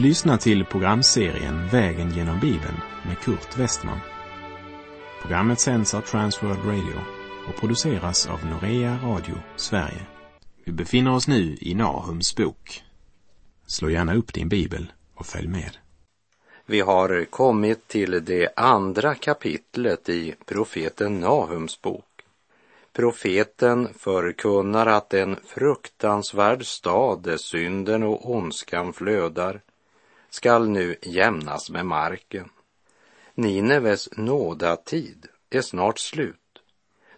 Du lyssnar till programserien Vägen genom Bibeln med Kurt Westman. Programmet sänds av Transworld Radio och produceras av Norea Radio Sverige. Vi befinner oss nu i Nahums bok. Slå gärna upp din bibel och följ med. Vi har kommit till det andra kapitlet i profeten Nahums bok. Profeten förkunnar att en fruktansvärd stad där synden och ondskan flödar skall nu jämnas med marken. Nineves nådatid är snart slut.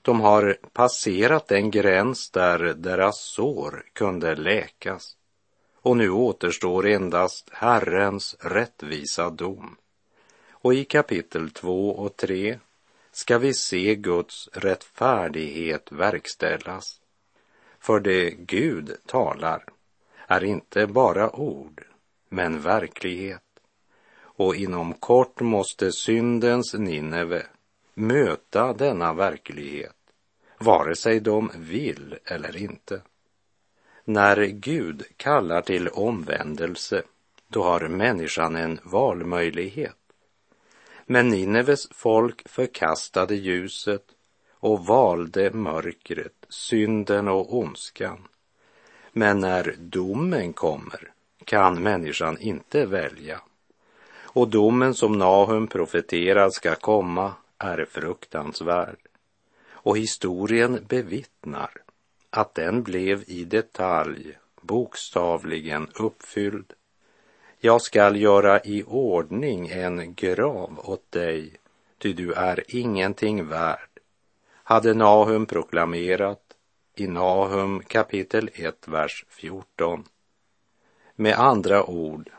De har passerat den gräns där deras sår kunde läkas och nu återstår endast Herrens rättvisa dom. Och i kapitel 2 och 3 ska vi se Guds rättfärdighet verkställas. För det Gud talar är inte bara ord, men verklighet. Och inom kort måste syndens Nineve möta denna verklighet, vare sig de vill eller inte. När Gud kallar till omvändelse, då har människan en valmöjlighet. Men Nineves folk förkastade ljuset och valde mörkret, synden och ondskan. Men när domen kommer kan människan inte välja. Och domen som Nahum profeterar ska komma är fruktansvärd. Och historien bevittnar att den blev i detalj bokstavligen uppfylld. Jag skall göra i ordning en grav åt dig, ty du är ingenting värd, hade Nahum proklamerat i Nahum kapitel 1, vers 14. Med andra ord,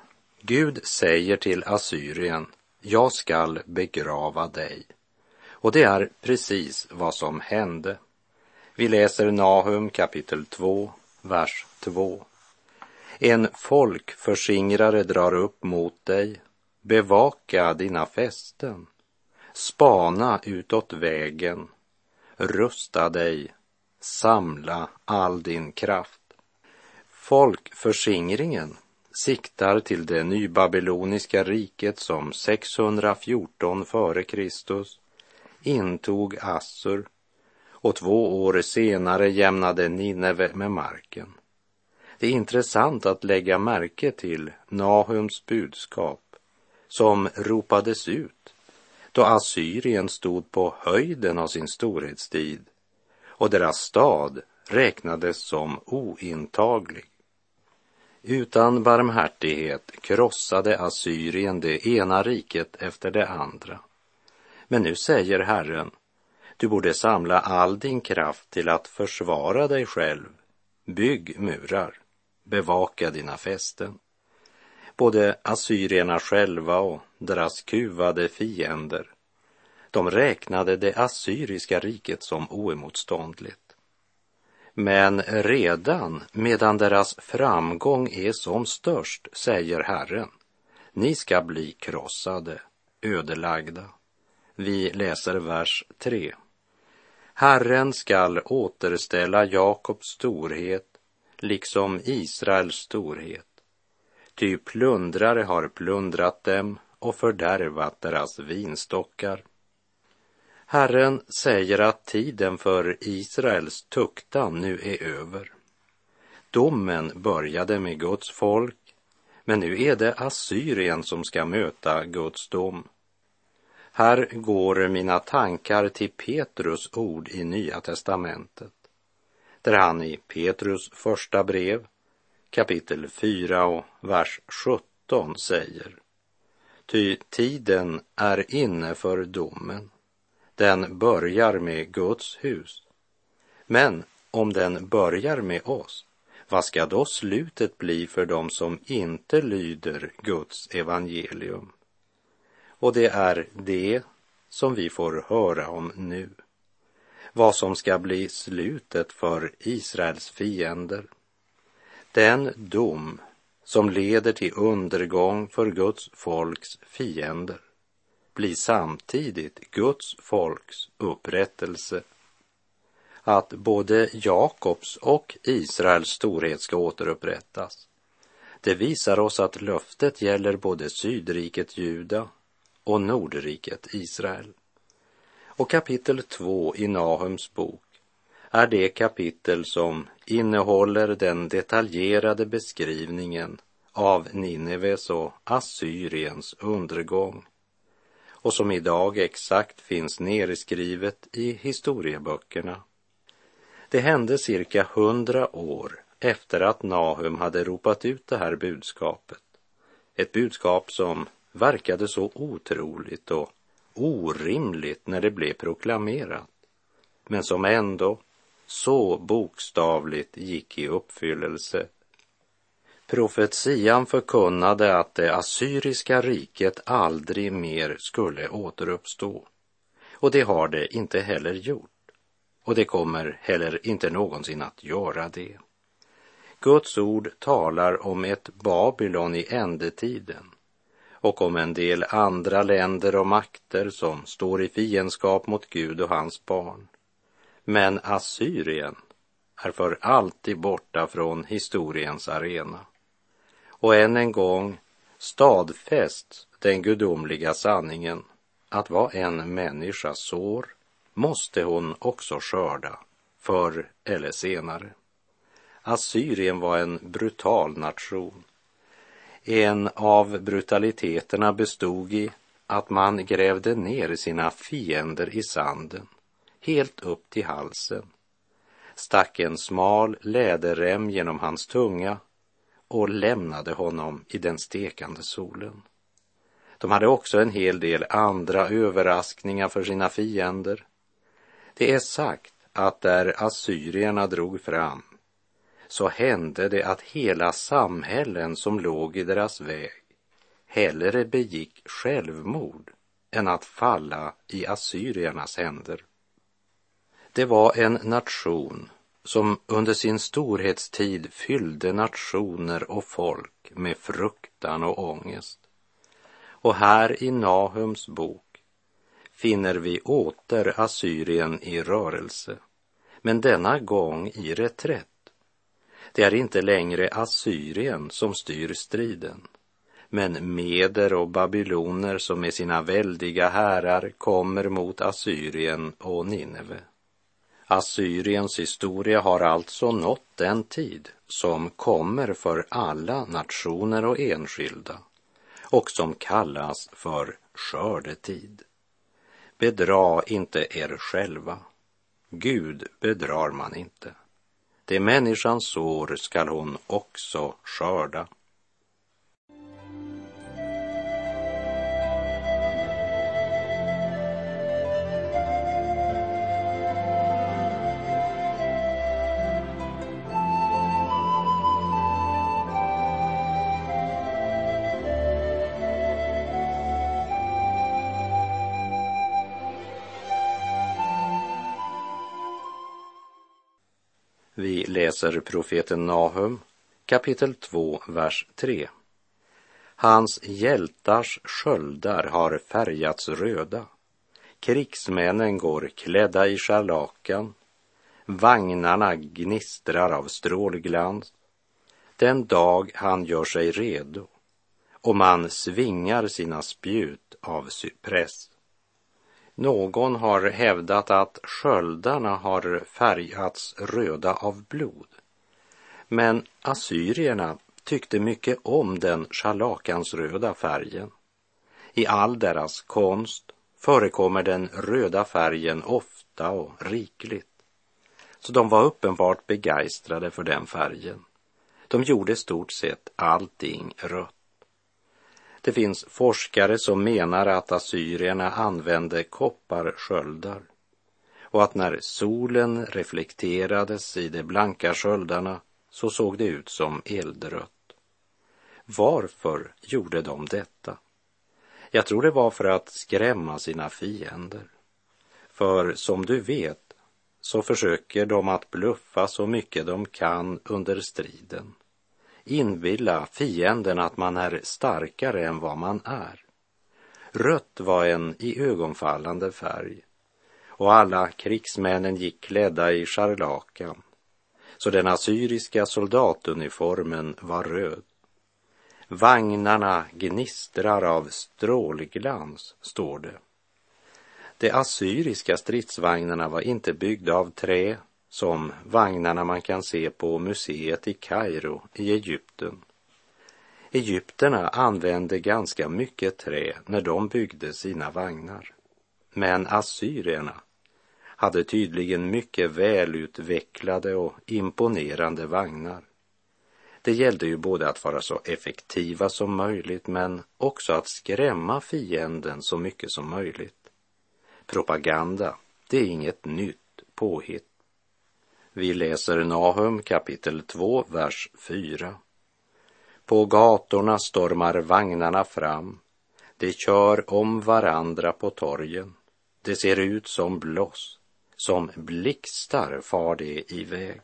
Gud säger till Assyrien, jag skall begrava dig. Och det är precis vad som hände. Vi läser Nahum kapitel 2, vers 2. En folkförskingrare drar upp mot dig, bevaka dina fästen, spana utåt vägen, rusta dig, samla all din kraft. Folkförskingringen siktar till det nybabyloniska riket som 614 f.Kr. intog Assur och två år senare jämnade Nineve med marken. Det är intressant att lägga märke till Nahums budskap som ropades ut då Assyrien stod på höjden av sin storhetstid och deras stad räknades som ointaglig. Utan barmhärtighet krossade Assyrien det ena riket efter det andra. Men nu säger Herren, du borde samla all din kraft till att försvara dig själv. Bygg murar, bevaka dina fästen. Både assyrierna själva och deras kuvade fiender, de räknade det assyriska riket som oemotståndligt. Men redan medan deras framgång är som störst, säger Herren, ni ska bli krossade, ödelagda. Vi läser vers 3. Herren skall återställa Jakobs storhet liksom Israels storhet. Ty plundrare har plundrat dem och fördärvat deras vinstockar. Herren säger att tiden för Israels tuktan nu är över. Domen började med Guds folk, men nu är det Assyrien som ska möta Guds dom. Här går mina tankar till Petrus ord i Nya testamentet, där han i Petrus första brev, kapitel 4 och vers 17 säger Ty tiden är inne för domen den börjar med Guds hus. Men om den börjar med oss, vad ska då slutet bli för dem som inte lyder Guds evangelium? Och det är det som vi får höra om nu. Vad som ska bli slutet för Israels fiender. Den dom som leder till undergång för Guds folks fiender blir samtidigt Guds folks upprättelse. Att både Jakobs och Israels storhet ska återupprättas. Det visar oss att löftet gäller både Sydriket Juda och Nordriket Israel. Och kapitel 2 i Nahums bok är det kapitel som innehåller den detaljerade beskrivningen av Nineves och Assyriens undergång och som idag exakt finns nerskrivet i historieböckerna. Det hände cirka hundra år efter att Nahum hade ropat ut det här budskapet. Ett budskap som verkade så otroligt och orimligt när det blev proklamerat, men som ändå så bokstavligt gick i uppfyllelse. Profetian förkunnade att det assyriska riket aldrig mer skulle återuppstå. Och det har det inte heller gjort. Och det kommer heller inte någonsin att göra det. Guds ord talar om ett Babylon i ändetiden och om en del andra länder och makter som står i fiendskap mot Gud och hans barn. Men Assyrien är för alltid borta från historiens arena. Och än en gång stadfäst den gudomliga sanningen att vad en människa sår måste hon också skörda, förr eller senare. Assyrien var en brutal nation. En av brutaliteterna bestod i att man grävde ner sina fiender i sanden helt upp till halsen, stack en smal läderrem genom hans tunga och lämnade honom i den stekande solen. De hade också en hel del andra överraskningar för sina fiender. Det är sagt att där assyrierna drog fram så hände det att hela samhällen som låg i deras väg hellre begick självmord än att falla i assyriernas händer. Det var en nation som under sin storhetstid fyllde nationer och folk med fruktan och ångest. Och här i Nahums bok finner vi åter Assyrien i rörelse, men denna gång i reträtt. Det är inte längre Assyrien som styr striden, men meder och babyloner som med sina väldiga härar kommer mot Assyrien och Nineve. Assyriens historia har alltså nått den tid som kommer för alla nationer och enskilda och som kallas för skördetid. Bedra inte er själva. Gud bedrar man inte. Det människan sår skall hon också skörda. Vi läser profeten Nahum kapitel 2, vers 3. Hans hjältars sköldar har färgats röda. Krigsmännen går klädda i scharlakan. Vagnarna gnistrar av strålglans. Den dag han gör sig redo och man svingar sina spjut av cypress. Någon har hävdat att sköldarna har färgats röda av blod. Men assyrierna tyckte mycket om den scharlakansröda färgen. I all deras konst förekommer den röda färgen ofta och rikligt. Så de var uppenbart begeistrade för den färgen. De gjorde stort sett allting rött. Det finns forskare som menar att assyrierna använde kopparsköldar och att när solen reflekterades i de blanka sköldarna så såg det ut som eldrött. Varför gjorde de detta? Jag tror det var för att skrämma sina fiender. För som du vet så försöker de att bluffa så mycket de kan under striden inbilla fienden att man är starkare än vad man är. Rött var en iögonfallande färg och alla krigsmännen gick klädda i scharlakan, så den assyriska soldatuniformen var röd. Vagnarna gnistrar av strålglans, står det. De assyriska stridsvagnarna var inte byggda av trä som vagnarna man kan se på museet i Kairo i Egypten. Egypterna använde ganska mycket trä när de byggde sina vagnar. Men assyrierna hade tydligen mycket välutvecklade och imponerande vagnar. Det gällde ju både att vara så effektiva som möjligt men också att skrämma fienden så mycket som möjligt. Propaganda, det är inget nytt påhitt. Vi läser Nahum kapitel 2, vers 4. På gatorna stormar vagnarna fram. De kör om varandra på torgen. Det ser ut som bloss. Som blixtar far de iväg.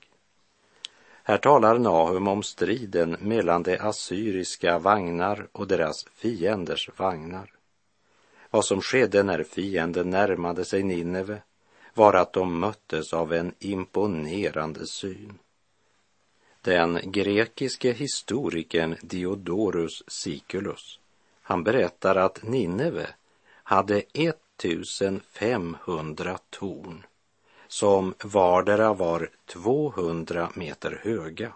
Här talar Nahum om striden mellan de assyriska vagnar och deras fienders vagnar. Vad som skedde när fienden närmade sig Nineve var att de möttes av en imponerande syn. Den grekiske historikern Diodorus Siculus, han berättar att Nineve hade 1500 torn som vardera var 200 meter höga.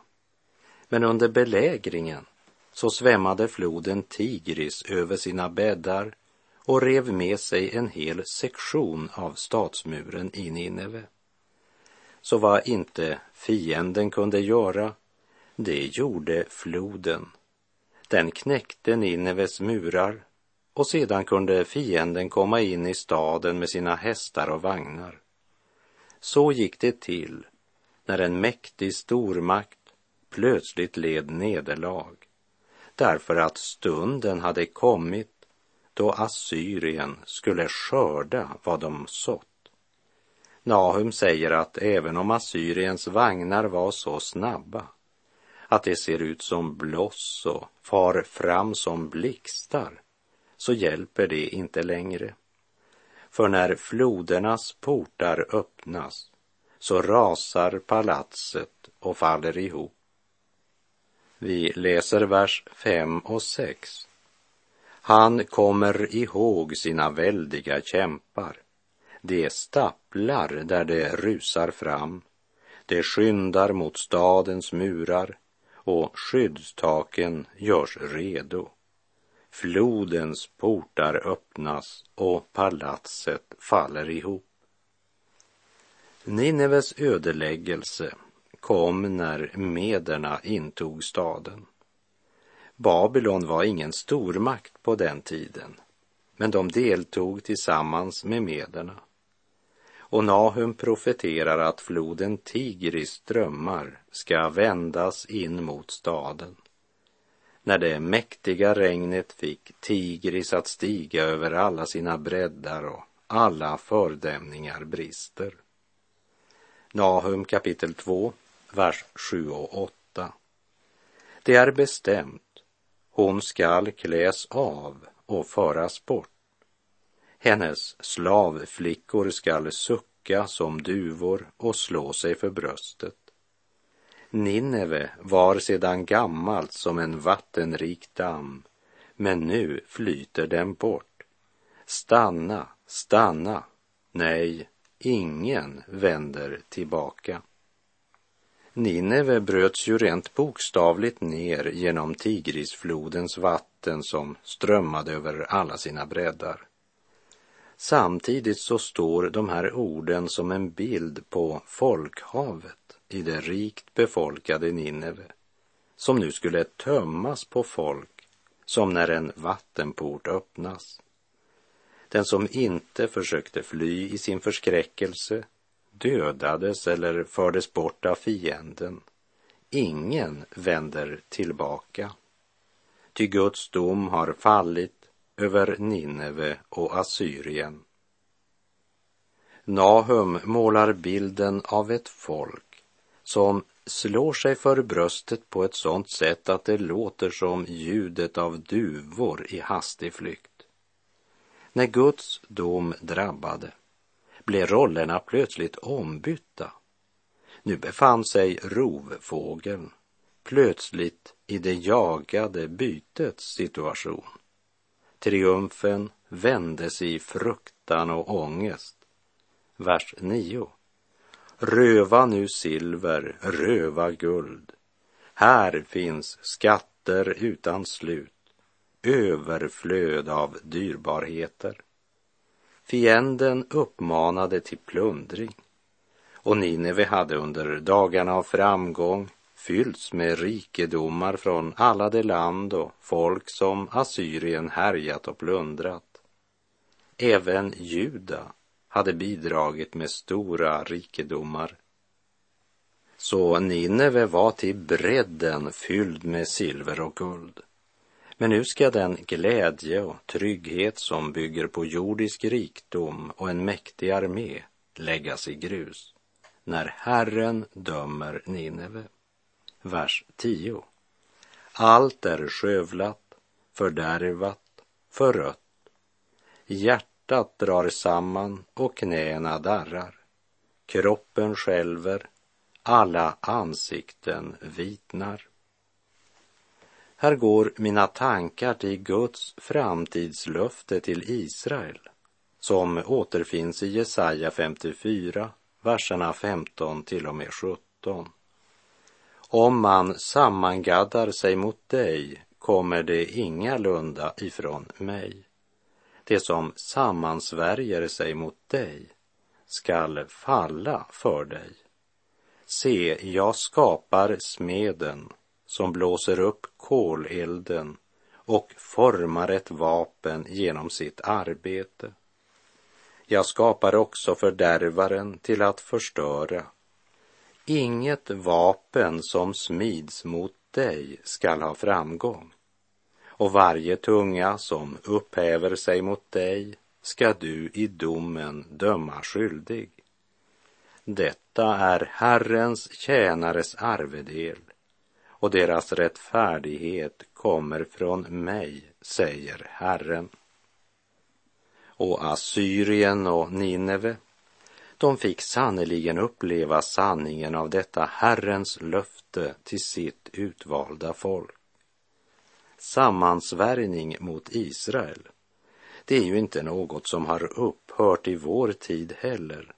Men under belägringen så svämmade floden Tigris över sina bäddar och rev med sig en hel sektion av stadsmuren i Nineve. Så vad inte fienden kunde göra, det gjorde floden. Den knäckte Nineves murar och sedan kunde fienden komma in i staden med sina hästar och vagnar. Så gick det till när en mäktig stormakt plötsligt led nederlag därför att stunden hade kommit då Assyrien skulle skörda vad de sått. Nahum säger att även om Assyriens vagnar var så snabba att det ser ut som bloss och far fram som blixtar så hjälper det inte längre. För när flodernas portar öppnas så rasar palatset och faller ihop. Vi läser vers 5 och 6. Han kommer ihåg sina väldiga kämpar. De stapplar där de rusar fram. De skyndar mot stadens murar och skyddstaken görs redo. Flodens portar öppnas och palatset faller ihop. Nineves ödeläggelse kom när mederna intog staden. Babylon var ingen stormakt på den tiden, men de deltog tillsammans med mederna. Och Nahum profeterar att floden Tigris strömmar ska vändas in mot staden. När det mäktiga regnet fick Tigris att stiga över alla sina breddar och alla fördämningar brister. Nahum kapitel 2, vers 7 och 8. Det är bestämt hon skall kläs av och föras bort. Hennes slavflickor skall sucka som duvor och slå sig för bröstet. Nineve var sedan gammalt som en vattenrik damm, men nu flyter den bort. Stanna, stanna, nej, ingen vänder tillbaka. Nineve bröts ju rent bokstavligt ner genom Tigrisflodens vatten som strömmade över alla sina breddar. Samtidigt så står de här orden som en bild på folkhavet i det rikt befolkade Nineve som nu skulle tömmas på folk som när en vattenport öppnas. Den som inte försökte fly i sin förskräckelse dödades eller fördes bort av fienden. Ingen vänder tillbaka. Ty Guds dom har fallit över Nineve och Assyrien. Nahum målar bilden av ett folk som slår sig för bröstet på ett sådant sätt att det låter som ljudet av duvor i hastig flykt. När Guds dom drabbade blev rollerna plötsligt ombytta. Nu befann sig rovfågeln plötsligt i det jagade bytets situation. Triumfen vändes i fruktan och ångest. Vers 9. Röva nu silver, röva guld. Här finns skatter utan slut, överflöd av dyrbarheter. Fienden uppmanade till plundring och Nineve hade under dagarna av framgång fyllts med rikedomar från alla de land och folk som Assyrien härjat och plundrat. Även Juda hade bidragit med stora rikedomar. Så Nineve var till bredden fylld med silver och guld. Men nu ska den glädje och trygghet som bygger på jordisk rikdom och en mäktig armé läggas i grus när Herren dömer Nineve. Vers 10. Allt är skövlat, fördärvat, förrött. Hjärtat drar samman och knäna darrar. Kroppen skälver, alla ansikten vitnar. Här går mina tankar till Guds framtidslöfte till Israel som återfinns i Jesaja 54, verserna 15 till och med 17. Om man sammangaddar sig mot dig kommer det ingalunda ifrån mig. Det som sammansvärjer sig mot dig skall falla för dig. Se, jag skapar smeden som blåser upp kolelden och formar ett vapen genom sitt arbete. Jag skapar också fördärvaren till att förstöra. Inget vapen som smids mot dig skall ha framgång och varje tunga som upphäver sig mot dig ska du i domen döma skyldig. Detta är Herrens tjänares arvedel och deras rättfärdighet kommer från mig, säger Herren. Och Assyrien och Nineve, de fick sannerligen uppleva sanningen av detta Herrens löfte till sitt utvalda folk. Sammansvärjning mot Israel, det är ju inte något som har upphört i vår tid heller.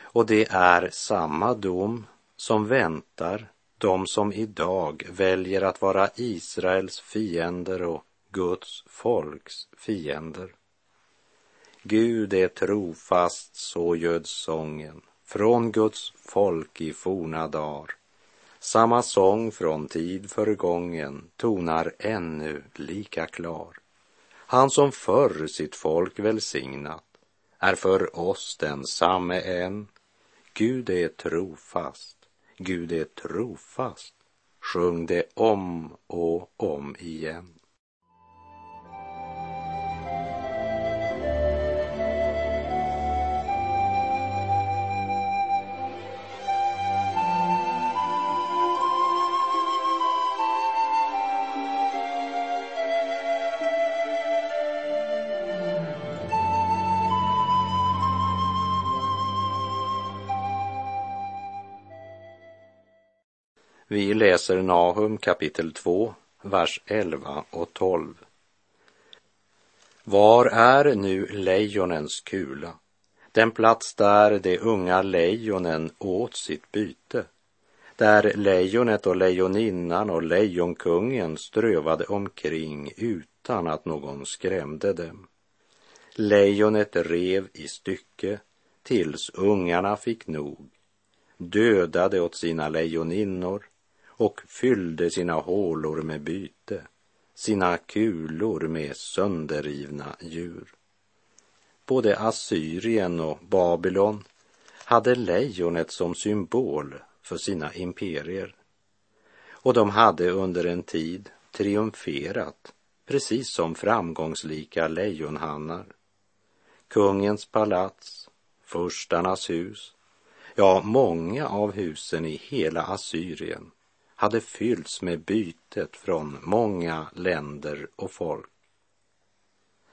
Och det är samma dom som väntar de som idag väljer att vara Israels fiender och Guds folks fiender. Gud är trofast, så göd sången från Guds folk i forna dar. Samma sång från tid förgången tonar ännu lika klar. Han som förr sitt folk välsignat är för oss densamme än. Gud är trofast Gud är trofast. Sjung det om och om igen. Vi läser Nahum kapitel 2, vers 11 och 12. Var är nu lejonens kula, den plats där de unga lejonen åt sitt byte, där lejonet och lejoninnan och lejonkungen strövade omkring utan att någon skrämde dem. Lejonet rev i stycke tills ungarna fick nog, dödade åt sina lejoninnor och fyllde sina hålor med byte, sina kulor med sönderrivna djur. Både Assyrien och Babylon hade lejonet som symbol för sina imperier. Och de hade under en tid triumferat, precis som framgångsrika lejonhannar. Kungens palats, furstarnas hus, ja, många av husen i hela Assyrien hade fyllts med bytet från många länder och folk.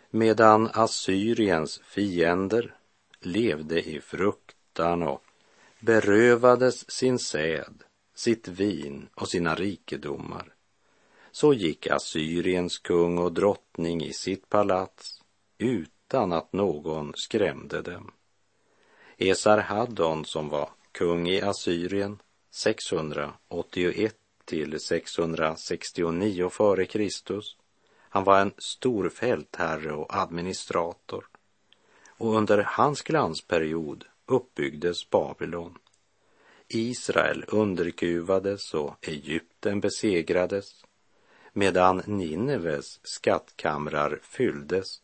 Medan Assyriens fiender levde i fruktan och berövades sin säd sitt vin och sina rikedomar. Så gick Assyriens kung och drottning i sitt palats utan att någon skrämde dem. Esarhaddon som var kung i Assyrien 681 till 669 före Kristus. Han var en stor fältherre och administrator. Och under hans glansperiod uppbyggdes Babylon. Israel underkuvades och Egypten besegrades medan Nineves skattkamrar fylldes.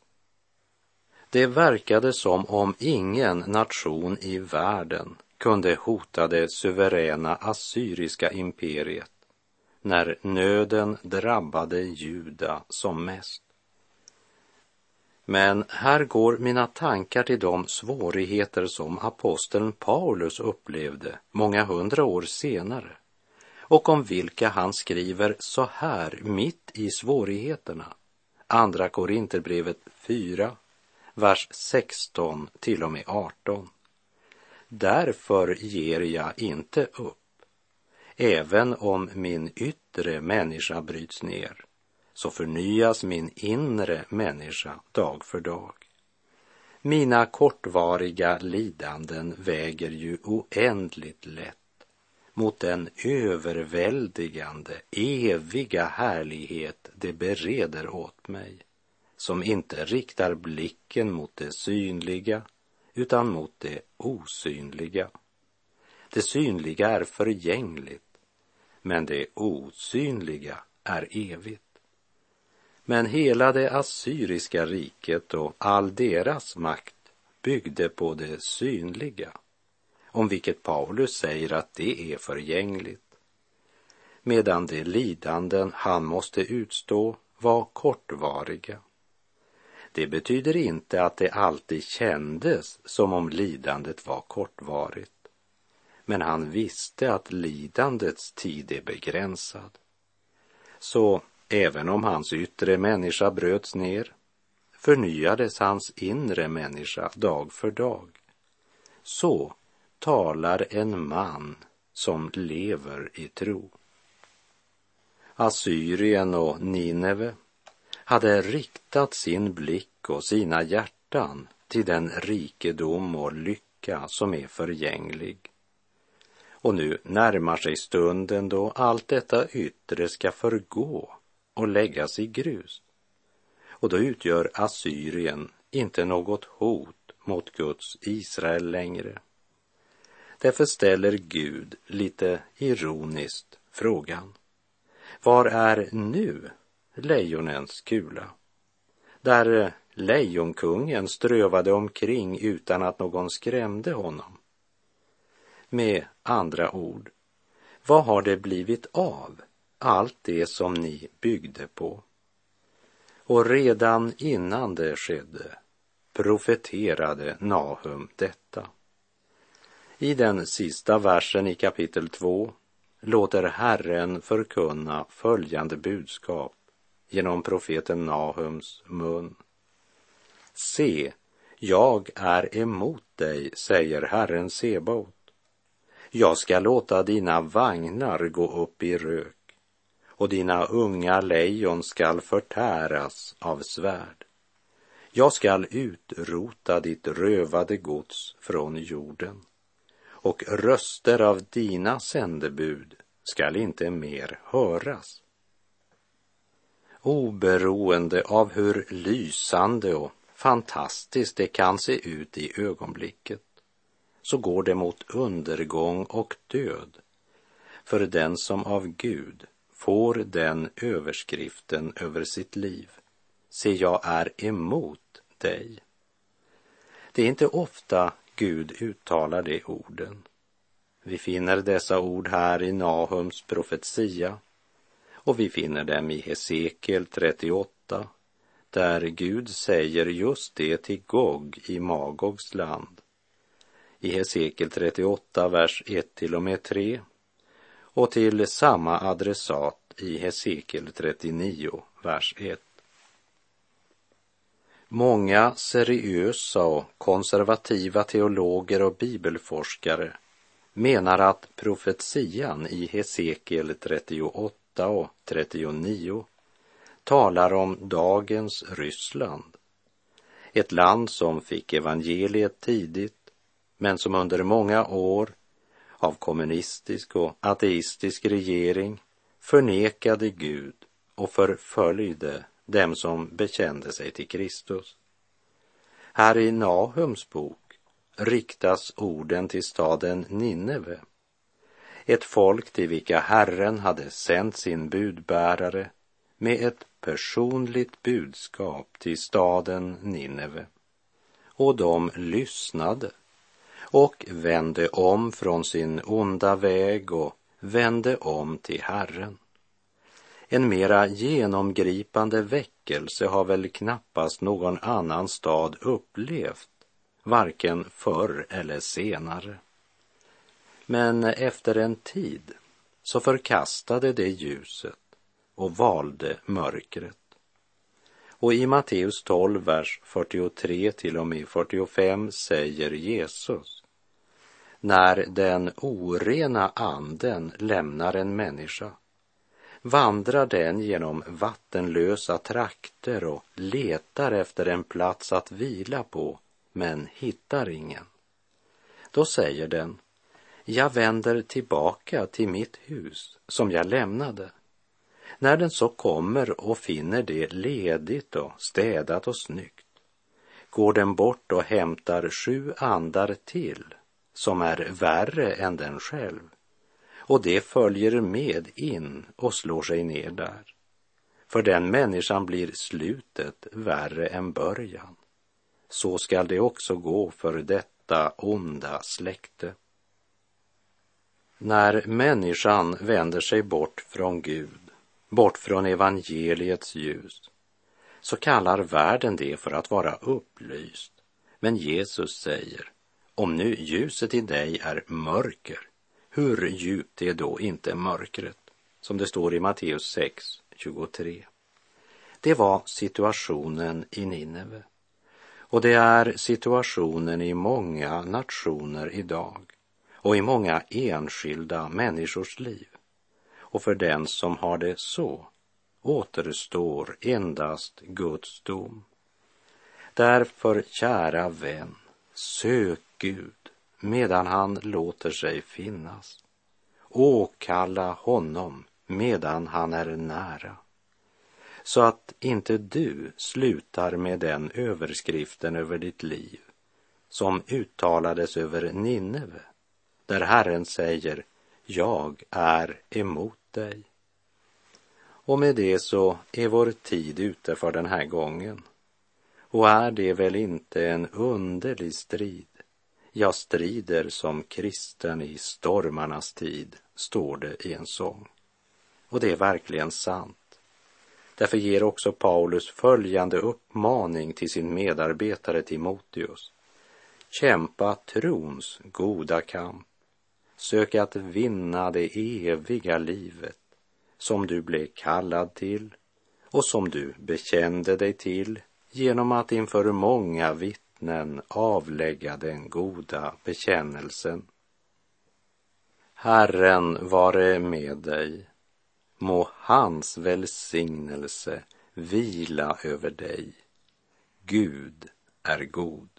Det verkade som om ingen nation i världen kunde hota det suveräna assyriska imperiet när nöden drabbade Juda som mest. Men här går mina tankar till de svårigheter som aposteln Paulus upplevde många hundra år senare och om vilka han skriver så här mitt i svårigheterna. Andra Korinterbrevet 4, vers 16 till och med 18. Därför ger jag inte upp, även om min yttre människa bryts ner så förnyas min inre människa dag för dag. Mina kortvariga lidanden väger ju oändligt lätt mot den överväldigande, eviga härlighet det bereder åt mig, som inte riktar blicken mot det synliga, utan mot det osynliga. Det synliga är förgängligt, men det osynliga är evigt. Men hela det assyriska riket och all deras makt byggde på det synliga, om vilket Paulus säger att det är förgängligt, medan de lidanden han måste utstå var kortvariga. Det betyder inte att det alltid kändes som om lidandet var kortvarigt, men han visste att lidandets tid är begränsad. Så Även om hans yttre människa bröts ner förnyades hans inre människa dag för dag. Så talar en man som lever i tro. Assyrien och Nineve hade riktat sin blick och sina hjärtan till den rikedom och lycka som är förgänglig. Och nu närmar sig stunden då allt detta yttre ska förgå och läggas i grus. Och då utgör Assyrien inte något hot mot Guds Israel längre. Därför ställer Gud lite ironiskt frågan. Var är nu lejonens kula? Där eh, lejonkungen strövade omkring utan att någon skrämde honom. Med andra ord, vad har det blivit av allt det som ni byggde på. Och redan innan det skedde profeterade Nahum detta. I den sista versen i kapitel 2 låter Herren förkunna följande budskap genom profeten Nahums mun. Se, jag är emot dig, säger Herren Sebaot. Jag ska låta dina vagnar gå upp i rök och dina unga lejon skall förtäras av svärd. Jag skall utrota ditt rövade gods från jorden och röster av dina sändebud skall inte mer höras. Oberoende av hur lysande och fantastiskt det kan se ut i ögonblicket så går det mot undergång och död för den som av Gud får den överskriften över sitt liv. Se, jag är emot dig. Det är inte ofta Gud uttalar de orden. Vi finner dessa ord här i Nahums profetia och vi finner dem i Hesekiel 38 där Gud säger just det till Gog i Magogs land. I Hesekiel 38, vers 1 till och med 3 och till samma adressat i Hesekiel 39, vers 1. Många seriösa och konservativa teologer och bibelforskare menar att profetian i Hesekiel 38 och 39 talar om dagens Ryssland. Ett land som fick evangeliet tidigt, men som under många år av kommunistisk och ateistisk regering förnekade Gud och förföljde dem som bekände sig till Kristus. Här i Nahums bok riktas orden till staden Nineve, ett folk till vilka Herren hade sänt sin budbärare med ett personligt budskap till staden Nineve. Och de lyssnade och vände om från sin onda väg och vände om till Herren. En mera genomgripande väckelse har väl knappast någon annan stad upplevt, varken förr eller senare. Men efter en tid så förkastade det ljuset och valde mörkret. Och i Matteus 12, vers 43 till och med 45 säger Jesus när den orena anden lämnar en människa vandrar den genom vattenlösa trakter och letar efter en plats att vila på, men hittar ingen. Då säger den, jag vänder tillbaka till mitt hus som jag lämnade. När den så kommer och finner det ledigt och städat och snyggt går den bort och hämtar sju andar till som är värre än den själv och det följer med in och slår sig ner där. För den människan blir slutet värre än början. Så skall det också gå för detta onda släkte. När människan vänder sig bort från Gud, bort från evangeliets ljus, så kallar världen det för att vara upplyst. Men Jesus säger, om nu ljuset i dig är mörker, hur djupt är då inte mörkret? Som det står i Matteus 6, 23. Det var situationen i Nineve. Och det är situationen i många nationer idag och i många enskilda människors liv. Och för den som har det så återstår endast Guds dom. Därför, kära vän, sök Gud medan han låter sig finnas. Åkalla honom medan han är nära. Så att inte du slutar med den överskriften över ditt liv som uttalades över Nineve, där Herren säger jag är emot dig. Och med det så är vår tid ute för den här gången. Och är det väl inte en underlig strid jag strider som kristen i stormarnas tid, står det i en sång. Och det är verkligen sant. Därför ger också Paulus följande uppmaning till sin medarbetare Timoteus. Kämpa trons goda kamp. Sök att vinna det eviga livet som du blev kallad till och som du bekände dig till genom att inför många vittnen avlägga den goda bekännelsen. Herren vare med dig. Må hans välsignelse vila över dig. Gud är god.